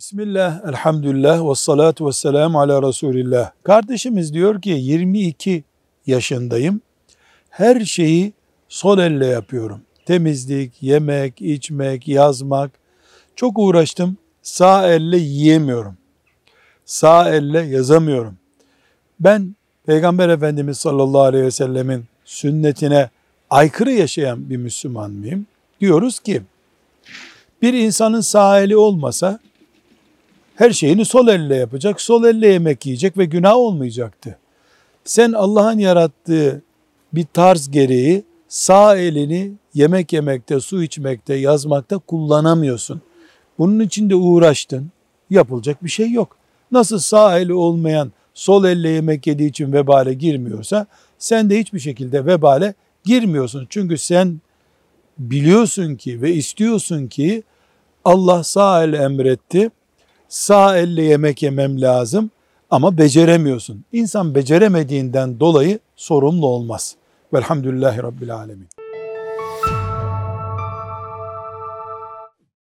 Bismillah, elhamdülillah ve salatu ve selamu ala Resulillah. Kardeşimiz diyor ki 22 yaşındayım. Her şeyi sol elle yapıyorum. Temizlik, yemek, içmek, yazmak. Çok uğraştım. Sağ elle yiyemiyorum. Sağ elle yazamıyorum. Ben Peygamber Efendimiz sallallahu aleyhi ve sellemin sünnetine aykırı yaşayan bir Müslüman mıyım? Diyoruz ki bir insanın sağ eli olmasa her şeyini sol elle yapacak, sol elle yemek yiyecek ve günah olmayacaktı. Sen Allah'ın yarattığı bir tarz gereği sağ elini yemek yemekte, su içmekte, yazmakta kullanamıyorsun. Bunun için de uğraştın. Yapılacak bir şey yok. Nasıl sağ eli olmayan sol elle yemek yediği için vebale girmiyorsa sen de hiçbir şekilde vebale girmiyorsun. Çünkü sen biliyorsun ki ve istiyorsun ki Allah sağ el emretti. Sağ elle yemek yemem lazım ama beceremiyorsun. İnsan beceremediğinden dolayı sorumlu olmaz. Velhamdülillahi Rabbil Alemin.